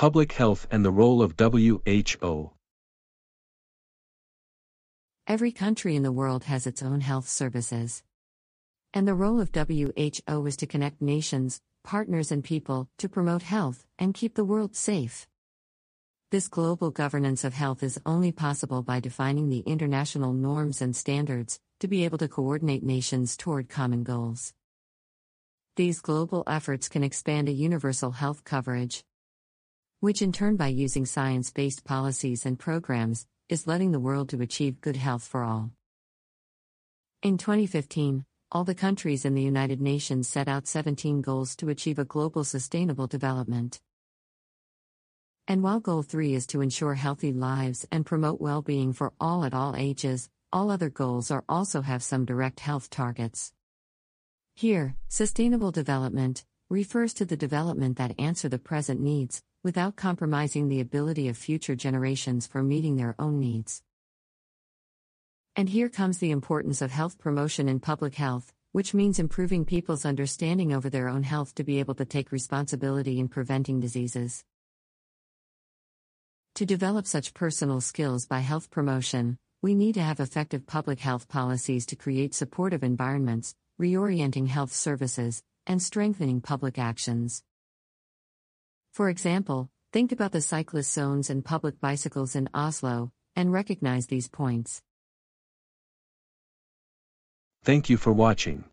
Public health and the role of WHO. Every country in the world has its own health services. And the role of WHO is to connect nations, partners, and people to promote health and keep the world safe. This global governance of health is only possible by defining the international norms and standards to be able to coordinate nations toward common goals. These global efforts can expand a universal health coverage, which in turn, by using science based policies and programs, is letting the world to achieve good health for all. In 2015, all the countries in the United Nations set out 17 goals to achieve a global sustainable development. And while Goal 3 is to ensure healthy lives and promote well being for all at all ages, all other goals are also have some direct health targets. Here, sustainable development refers to the development that answer the present needs without compromising the ability of future generations for meeting their own needs. And here comes the importance of health promotion in public health, which means improving people's understanding over their own health to be able to take responsibility in preventing diseases. To develop such personal skills by health promotion, we need to have effective public health policies to create supportive environments, reorienting health services, and strengthening public actions. For example, think about the cyclist zones and public bicycles in Oslo, and recognize these points. Thank you for watching.